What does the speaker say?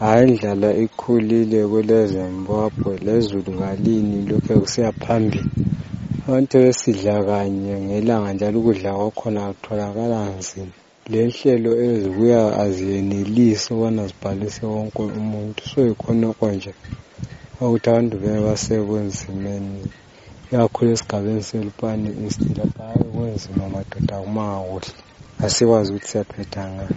Hayi indlala ikhulile kweleZimbabwe lezulu kalini lokhe kusiya phambili. Abantu besidla kanye ngelanga njalo ukudla kwakhona kutholakala nzima. Lenhlelo ezibuya aziyenelisi ukubana zibhalise wonke umuntu so yikhonokho nje ukuthi abantu bebe basebunzimeni ikakhulu esigabeni seLupane East lapha hayi kunzima madoda akumanga kuhle asikwazi ukuthi siyaphetha ngani.